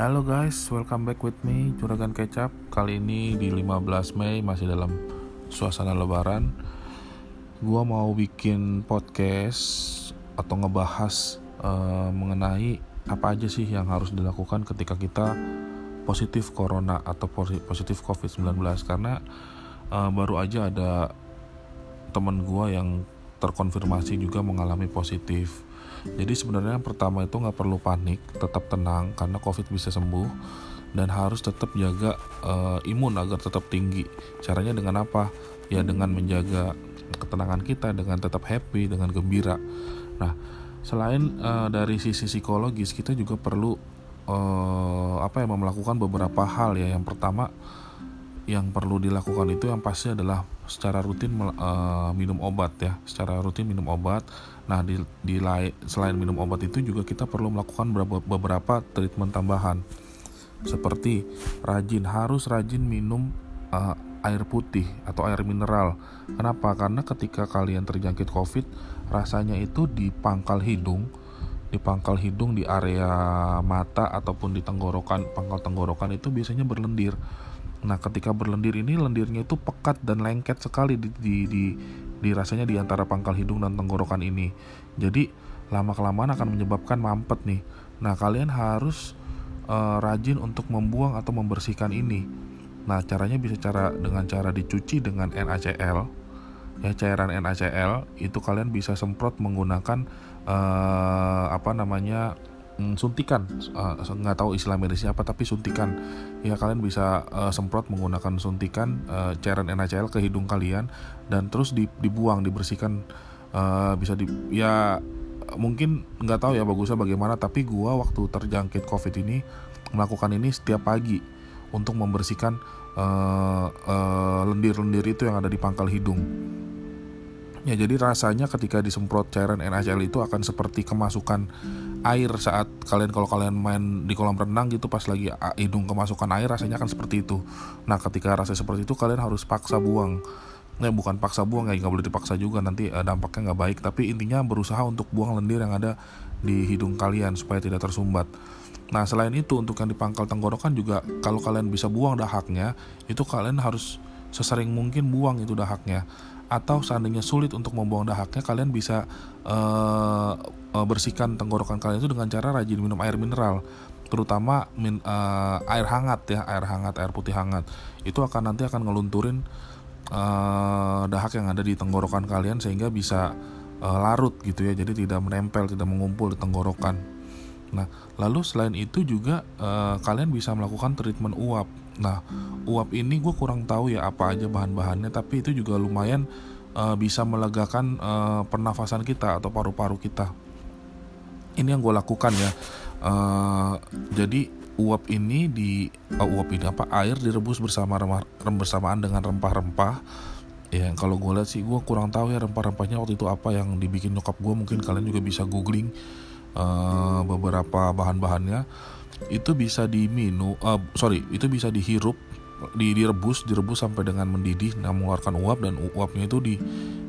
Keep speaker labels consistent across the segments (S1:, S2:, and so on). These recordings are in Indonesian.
S1: Halo guys, welcome back with me Juragan Kecap. Kali ini di 15 Mei masih dalam suasana lebaran. Gua mau bikin podcast atau ngebahas uh, mengenai apa aja sih yang harus dilakukan ketika kita positif corona atau positif covid-19 Karena uh, baru aja ada temen gua yang terkonfirmasi juga mengalami positif jadi sebenarnya yang pertama itu nggak perlu panik, tetap tenang karena COVID bisa sembuh dan harus tetap jaga uh, imun agar tetap tinggi. Caranya dengan apa? Ya dengan menjaga ketenangan kita, dengan tetap happy, dengan gembira. Nah, selain uh, dari sisi psikologis, kita juga perlu uh, apa ya melakukan beberapa hal ya. Yang pertama yang perlu dilakukan itu yang pasti adalah secara rutin uh, minum obat ya. Secara rutin minum obat. Nah di, di selain minum obat itu juga kita perlu melakukan beberapa, beberapa treatment tambahan. Seperti rajin harus rajin minum uh, air putih atau air mineral. Kenapa? Karena ketika kalian terjangkit covid rasanya itu di pangkal hidung di pangkal hidung di area mata ataupun di tenggorokan pangkal tenggorokan itu biasanya berlendir Nah, ketika berlendir ini lendirnya itu pekat dan lengket sekali di, di, di, rasanya di antara pangkal hidung dan tenggorokan ini. Jadi lama kelamaan akan menyebabkan mampet nih. Nah, kalian harus uh, rajin untuk membuang atau membersihkan ini. Nah, caranya bisa cara dengan cara dicuci dengan NaCl. Ya, cairan NaCl itu kalian bisa semprot menggunakan uh, apa namanya suntikan. Uh, nggak tahu istilah medisnya apa tapi suntikan. Ya kalian bisa uh, semprot menggunakan suntikan uh, cairan NaCl ke hidung kalian dan terus dibuang dibersihkan. Uh, bisa di ya mungkin nggak tahu ya bagusnya bagaimana tapi gua waktu terjangkit covid ini melakukan ini setiap pagi untuk membersihkan lendir-lendir uh, uh, itu yang ada di pangkal hidung Ya jadi rasanya ketika disemprot cairan NaCl itu akan seperti kemasukan air saat kalian kalau kalian main di kolam renang gitu pas lagi hidung kemasukan air rasanya akan seperti itu. Nah ketika rasa seperti itu kalian harus paksa buang. Nah bukan paksa buang ya nggak boleh dipaksa juga nanti uh, dampaknya nggak baik. Tapi intinya berusaha untuk buang lendir yang ada di hidung kalian supaya tidak tersumbat. Nah selain itu untuk yang di pangkal tenggorokan juga kalau kalian bisa buang dahaknya itu kalian harus sesering mungkin buang itu dahaknya atau seandainya sulit untuk membuang dahaknya kalian bisa uh, uh, bersihkan tenggorokan kalian itu dengan cara rajin minum air mineral terutama min, uh, air hangat ya air hangat air putih hangat. Itu akan nanti akan ngelunturin uh, dahak yang ada di tenggorokan kalian sehingga bisa uh, larut gitu ya. Jadi tidak menempel tidak mengumpul di tenggorokan. Nah lalu selain itu juga uh, kalian bisa melakukan treatment uap Nah, uap ini gue kurang tahu ya apa aja bahan-bahannya, tapi itu juga lumayan uh, bisa melegakan uh, pernafasan kita atau paru-paru kita. Ini yang gue lakukan ya. Uh, jadi uap ini di uh, uap ini apa air direbus bersama remah, rem bersamaan dengan rempah-rempah. Ya kalau gue lihat sih gue kurang tahu ya rempah-rempahnya waktu itu apa yang dibikin nyokap gue mungkin kalian juga bisa googling uh, beberapa bahan-bahannya itu bisa diminum uh, sorry itu bisa dihirup di, direbus direbus sampai dengan mendidih nah mengeluarkan uap dan uapnya itu di,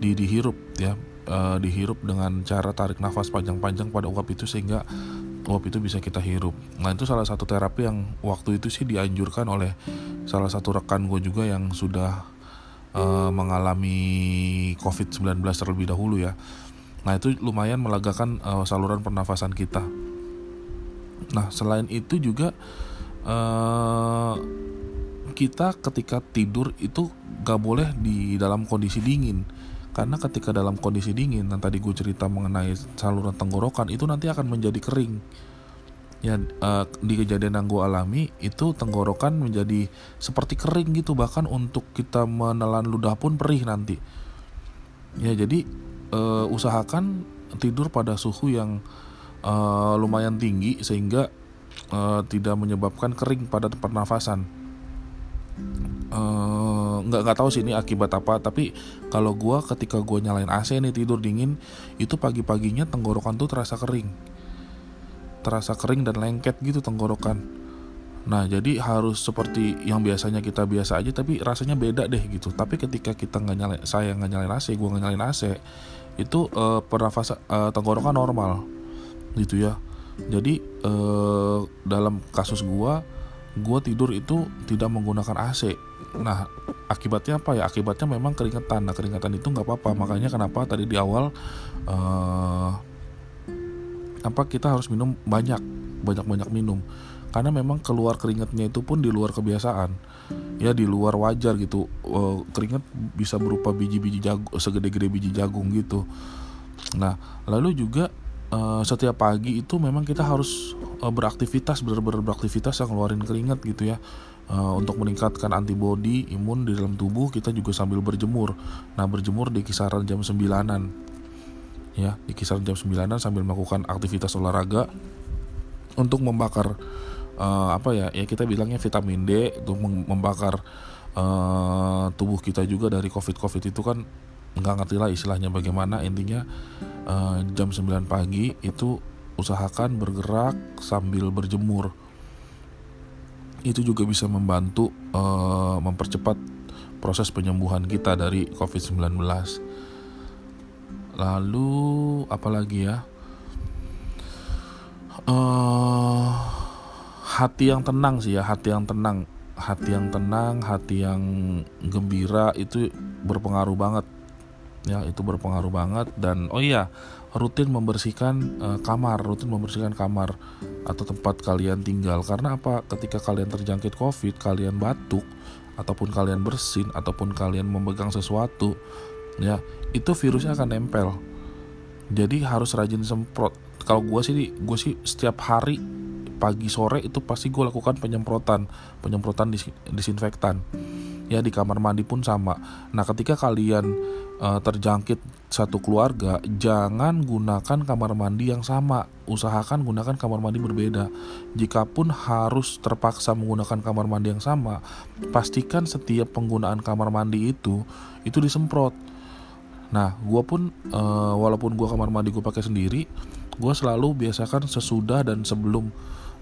S1: di dihirup ya. Uh, dihirup dengan cara tarik nafas panjang-panjang pada uap itu sehingga uap itu bisa kita hirup. Nah itu salah satu terapi yang waktu itu sih dianjurkan oleh salah satu rekan gue juga yang sudah uh, mengalami COVID-19 terlebih dahulu ya. Nah itu lumayan melegakan uh, saluran pernafasan kita Nah, selain itu juga uh, kita ketika tidur itu gak boleh di dalam kondisi dingin. Karena ketika dalam kondisi dingin yang tadi gue cerita mengenai saluran tenggorokan itu nanti akan menjadi kering. Ya uh, di kejadian yang gue alami itu tenggorokan menjadi seperti kering gitu. Bahkan untuk kita menelan ludah pun perih nanti. Ya jadi uh, usahakan tidur pada suhu yang uh, lumayan tinggi sehingga uh, tidak menyebabkan kering pada pernafasan. Uh, nggak nggak tahu sih ini akibat apa tapi kalau gue ketika gue nyalain AC nih tidur dingin itu pagi-paginya tenggorokan tuh terasa kering. Terasa kering dan lengket gitu tenggorokan. Nah jadi harus seperti yang biasanya kita biasa aja tapi rasanya beda deh gitu. Tapi ketika kita nggak nyalain saya nggak nyalain AC gue nggak nyalain AC itu uh, pernafasan uh, tenggorokan normal gitu ya. Jadi eh, dalam kasus gue gue tidur itu tidak menggunakan AC nah akibatnya apa ya? Akibatnya memang keringetan. Nah keringetan itu nggak apa-apa. Makanya kenapa tadi di awal eh, apa kita harus minum banyak banyak banyak minum. Karena memang keluar keringatnya itu pun di luar kebiasaan. Ya di luar wajar gitu. Uh, keringat bisa berupa biji-biji jagung segede-gede biji jagung gitu. Nah lalu juga uh, setiap pagi itu memang kita harus uh, beraktivitas benar-benar beraktivitas yang keluarin keringat gitu ya. Uh, untuk meningkatkan antibodi imun di dalam tubuh kita juga sambil berjemur. Nah berjemur di kisaran jam 9-an ya di kisaran jam 9-an sambil melakukan aktivitas olahraga untuk membakar uh, apa ya ya kita bilangnya vitamin D untuk membakar uh, tubuh kita juga dari covid covid itu kan nggak ngerti lah istilahnya bagaimana. Intinya uh, jam 9 pagi itu usahakan bergerak sambil berjemur. Itu juga bisa membantu uh, mempercepat proses penyembuhan kita dari COVID-19 lalu apalagi ya? Uh, hati yang tenang sih ya hati yang tenang. Hati yang tenang hati yang gembira itu berpengaruh banget ya itu berpengaruh banget dan oh iya rutin membersihkan uh, kamar rutin membersihkan kamar atau tempat kalian tinggal. Karena apa? Ketika kalian terjangkit covid kalian batuk ataupun kalian bersin ataupun kalian memegang sesuatu ya itu virusnya akan nempel. Jadi harus rajin semprot. Kalau gue sih gue sih setiap hari pagi sore itu pasti gue lakukan penyemprotan penyemprotan dis disinfektan ya di kamar mandi pun sama. Nah ketika kalian uh, terjangkit satu keluarga jangan gunakan kamar mandi yang sama. Usahakan gunakan kamar mandi berbeda. Jikapun harus terpaksa menggunakan kamar mandi yang sama pastikan setiap penggunaan kamar mandi itu itu disemprot. Nah gue pun uh, walaupun gue kamar mandi gue pakai sendiri gue selalu biasakan sesudah dan sebelum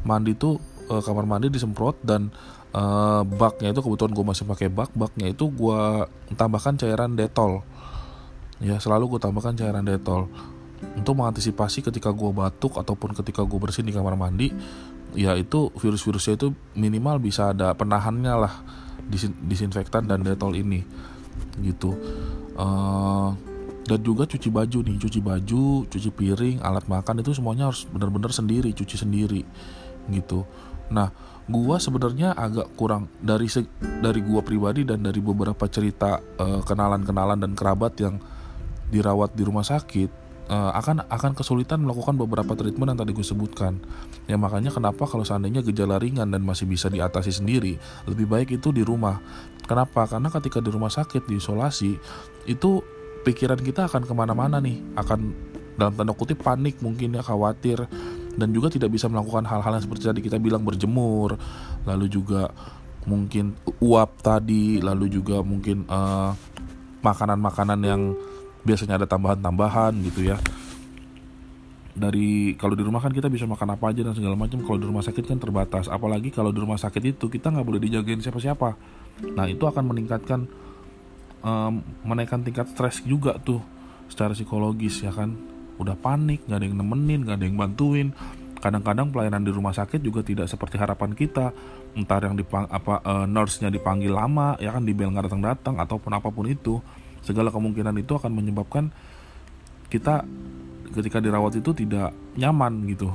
S1: mandi tuh uh, kamar mandi disemprot dan uh, baknya itu kebetulan gue masih pakai bak. Baknya itu gue tambahkan cairan detol. Ya selalu gue tambahkan cairan detol. Untuk mengantisipasi ketika gue batuk ataupun ketika gue bersin di kamar mandi ya itu virus-virusnya itu minimal bisa ada penahannya lah disin disinfektan dan detol ini. Gitu. Uh, dan juga cuci baju nih cuci baju cuci piring alat makan itu semuanya harus benar-benar sendiri cuci sendiri. Gitu. Nah, gua sebenarnya agak kurang dari dari gua pribadi dan dari beberapa cerita eh, kenalan-kenalan dan kerabat yang dirawat di rumah sakit uh, akan akan kesulitan melakukan beberapa treatment yang tadi gue sebutkan. Ya makanya kenapa kalau seandainya gejala ringan dan masih bisa diatasi sendiri, lebih baik itu di rumah. Kenapa? Karena ketika di rumah sakit diisolasi itu pikiran kita akan ke mana-mana nih, akan dalam tanda kutip panik mungkin ya khawatir dan juga tidak bisa melakukan hal-hal yang seperti tadi kita bilang berjemur lalu juga mungkin uap tadi lalu juga mungkin makanan makanan-makanan yang biasanya ada tambahan-tambahan gitu ya. Dari kalau di rumah kan kita bisa makan apa aja dan segala macam. Kalau di rumah sakit kan terbatas. Apalagi kalau di rumah sakit itu kita nggak boleh dijagain siapa-siapa. Nah itu akan meningkatkan um, menaikkan tingkat stres juga tuh secara psikologis ya kan udah panik nggak ada yang nemenin nggak ada yang bantuin. Kadang-kadang pelayanan di rumah sakit juga tidak seperti harapan kita. Entar yang dipang apa uh, nurse-nya dipanggil lama ya kan di bel nggak datang-datang ataupun apa pun itu segala kemungkinan itu akan menyebabkan kita ketika dirawat itu tidak nyaman gitu.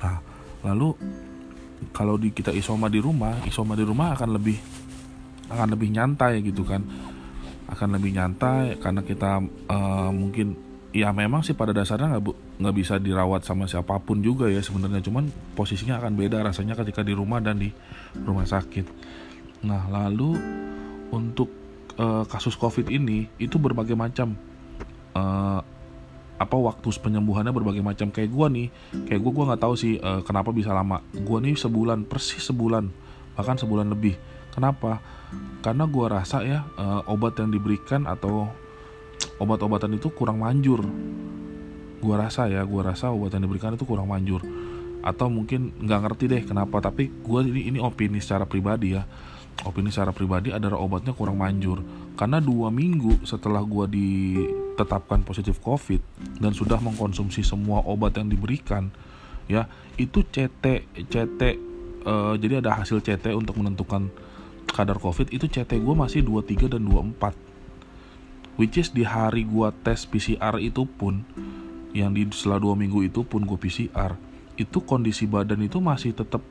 S1: Nah lalu kalau di kita isoma di rumah isoma di rumah akan lebih akan lebih nyantai gitu kan. Akan lebih nyantai karena kita uh, mungkin ya memang sih pada dasarnya nggak nggak bisa dirawat sama siapa pun juga ya sebenarnya. Cuman posisinya akan beda rasanya ketika di rumah dan di rumah sakit. Nah lalu untuk uh, kasus COVID ini itu berbagai macam uh, apa waktu penyembuhannya berbagai macam. Kayak gue nih kayak gue gue nggak tahu sih uh, kenapa bisa lama. Gue nih sebulan persis sebulan bahkan sebulan lebih. Kenapa? Karena gue rasa ya uh, obat yang diberikan atau obat-obatan itu kurang manjur. Gua rasa ya gua rasa obat yang diberikan itu kurang manjur. Atau mungkin nggak ngerti deh kenapa tapi gua ini ini opini secara pribadi ya. Opini secara pribadi adalah obatnya kurang manjur. Karena dua minggu setelah gua ditetapkan positif covid dan sudah mengkonsumsi semua obat yang diberikan ya itu CT CT uh, jadi ada hasil CT untuk menentukan kadar COVID itu CT gue masih 23 dan 24 which is di hari gue tes PCR itu pun yang di setelah dua minggu itu pun gue PCR itu kondisi badan itu masih tetap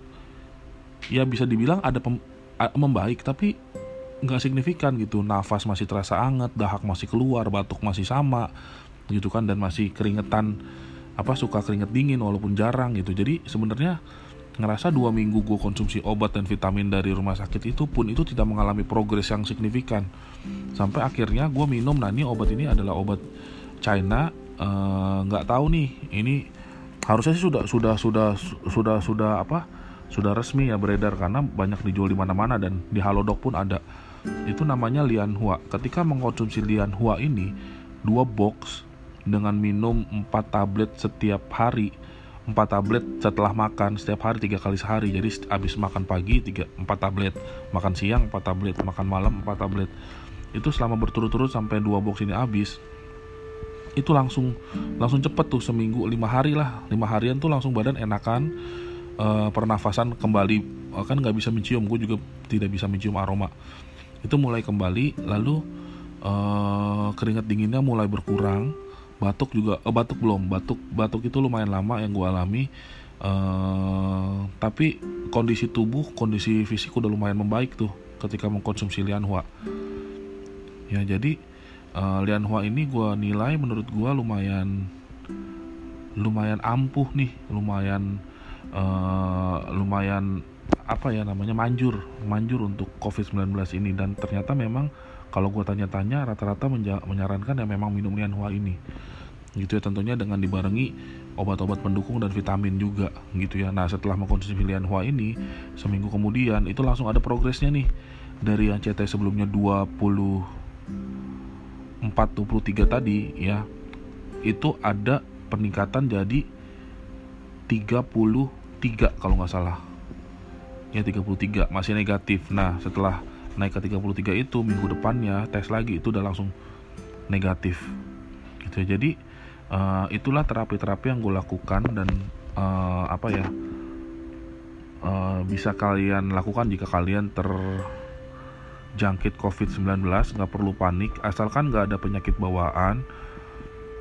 S1: ya bisa dibilang ada pem, membaik tapi nggak signifikan gitu. Nafas masih terasa anget dahak masih keluar batuk masih sama gitu kan dan masih keringetan apa suka keringet dingin walaupun jarang gitu. Jadi sebenarnya ngerasa dua minggu gue konsumsi obat dan vitamin dari rumah sakit itu pun itu tidak mengalami progres yang signifikan. Sampai akhirnya gue minum nah ini obat ini adalah obat China eh, nggak uh, tahu nih ini harusnya sih sudah sudah sudah sudah sudah apa sudah resmi ya beredar karena banyak dijual di mana-mana dan di Halodoc pun ada. Itu namanya Lianhua. Ketika mengkonsumsi Lianhua ini dua box dengan minum 4 tablet setiap hari 4 tablet setelah makan setiap hari tiga kali sehari. Jadi habis makan pagi tiga empat tablet. Makan siang 4 tablet makan malam 4 tablet. Itu selama berturut-turut sampai dua box ini habis itu langsung langsung cepet tuh seminggu lima hari lah. Lima harian tuh langsung badan enakan e, pernafasan kembali. E, kan nggak bisa mencium gue juga tidak bisa mencium aroma. Itu mulai kembali lalu e, keringat dinginnya mulai berkurang batuk juga oh, batuk belum. Batuk batuk itu lumayan lama yang gue alami. Uh, tapi kondisi tubuh kondisi fisik udah lumayan membaik tuh ketika mengkonsumsi lianhua. Ya jadi uh, lianhua ini gue nilai menurut gue lumayan lumayan ampuh nih lumayan uh, lumayan apa ya namanya manjur manjur untuk covid-19 ini. Dan ternyata memang kalau gue tanya-tanya rata-rata menyarankan yang memang minum lianhua ini. Gitu ya tentunya dengan dibarengi obat-obat pendukung dan vitamin juga gitu ya. Nah setelah mengkonsumsi lianhua ini seminggu kemudian itu langsung ada progresnya nih. Dari yang CT sebelumnya 20 423 tadi ya itu ada peningkatan jadi 33 kalau nggak salah. Ya 33 masih negatif. Nah setelah naik ke 33 itu minggu depannya tes lagi itu udah langsung negatif. Gitu ya. Jadi uh, itulah terapi-terapi yang gue lakukan dan uh, apa ya uh, bisa kalian lakukan jika kalian terjangkit COVID-19 nggak perlu panik. Asalkan nggak ada penyakit bawaan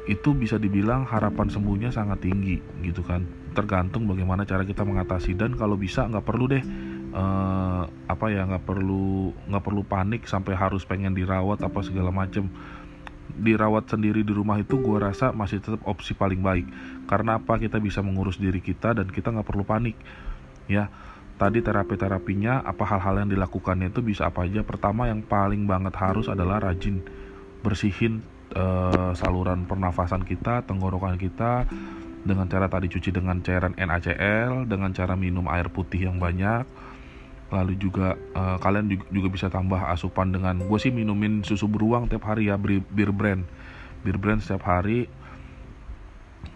S1: itu bisa dibilang harapan sembuhnya sangat tinggi gitu kan. Tergantung bagaimana cara kita mengatasi. Dan kalau bisa nggak perlu deh uh, apa ya nggak perlu nggak perlu panik sampai harus pengen dirawat apa segala macem. Dirawat sendiri di rumah itu gue rasa masih tetap opsi paling baik. Karena apa? Kita bisa mengurus diri kita dan kita nggak perlu panik ya. Tadi terapi terapinya apa hal-hal yang dilakukannya itu bisa apa aja. Pertama yang paling banget harus adalah rajin bersihin uh, saluran pernafasan kita tenggorokan kita dengan cara tadi cuci dengan cairan NaCl dengan cara minum air putih yang banyak lalu juga uh, kalian juga, bisa tambah asupan dengan gue sih minumin susu beruang tiap hari ya bir, bir brand. Bir brand setiap hari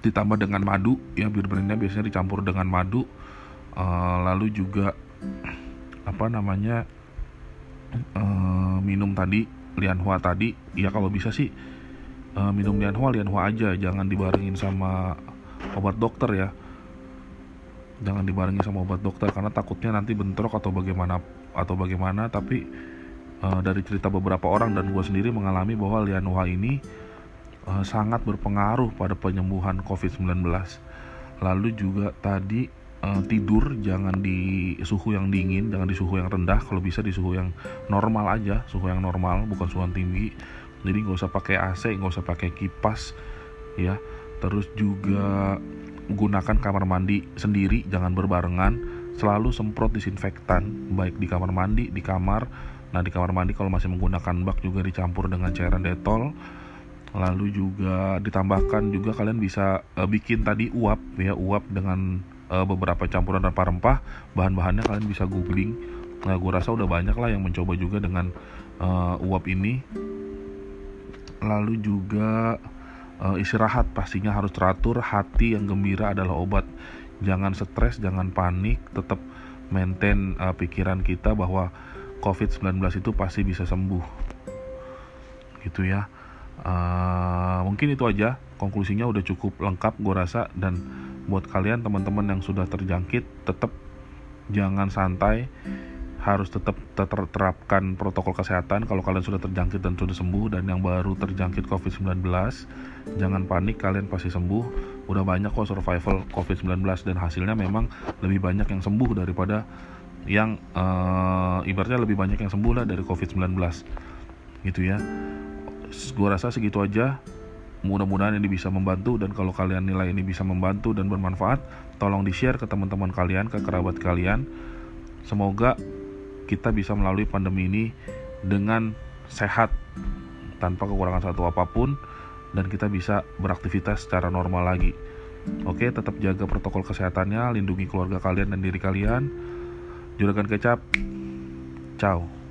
S1: ditambah dengan madu ya bir brandnya biasanya dicampur dengan madu. Uh, lalu juga apa namanya uh, minum tadi lianhua tadi. Ya kalau bisa sih uh, minum lianhua lianhua aja. Jangan dibarengin sama obat dokter ya jangan dibarengi sama obat dokter karena takutnya nanti bentrok atau bagaimana atau bagaimana. Tapi uh, dari cerita beberapa orang dan gue sendiri mengalami bahwa lianhua ini uh, sangat berpengaruh pada penyembuhan COVID-19 lalu juga tadi uh, tidur jangan di suhu yang dingin jangan di suhu yang rendah. Kalau bisa di suhu yang normal aja suhu yang normal bukan suhu yang tinggi. Jadi nggak usah pakai AC nggak usah pakai kipas ya terus juga gunakan kamar mandi sendiri jangan berbarengan. Selalu semprot disinfektan baik di kamar mandi di kamar. Nah di kamar mandi kalau masih menggunakan bak juga dicampur dengan cairan detol. Lalu juga ditambahkan juga kalian bisa uh, bikin tadi uap ya uap dengan uh, beberapa campuran rempah-rempah. Bahan-bahannya kalian bisa googling. Nah gue rasa udah banyak lah yang mencoba juga dengan uh, uap ini. Lalu juga uh, istirahat pastinya harus teratur. Hati yang gembira adalah obat. Jangan stres jangan panik. Tetap maintain uh, pikiran kita bahwa COVID-19 itu pasti bisa sembuh. Gitu ya. Uh, mungkin itu aja. Konklusinya udah cukup lengkap gue rasa. Dan buat kalian teman-teman yang sudah terjangkit tetap jangan santai harus tetap terapkan protokol kesehatan kalau kalian sudah terjangkit dan sudah sembuh dan yang baru terjangkit COVID-19 jangan panik kalian pasti sembuh. Udah banyak kok survival COVID-19 dan hasilnya memang lebih banyak yang sembuh daripada yang uh, ibaratnya lebih banyak yang sembuh lah dari COVID-19 gitu ya. Gue rasa segitu aja. Mudah-mudahan ini bisa membantu dan kalau kalian nilai ini bisa membantu dan bermanfaat tolong di share ke teman-teman kalian ke kerabat kalian. Semoga kita bisa melalui pandemi ini dengan sehat tanpa kekurangan satu apa pun dan kita bisa beraktivitas secara normal lagi. Oke, tetap jaga protokol kesehatannya, lindungi keluarga kalian dan diri kalian. Juragan kecap. Ciao.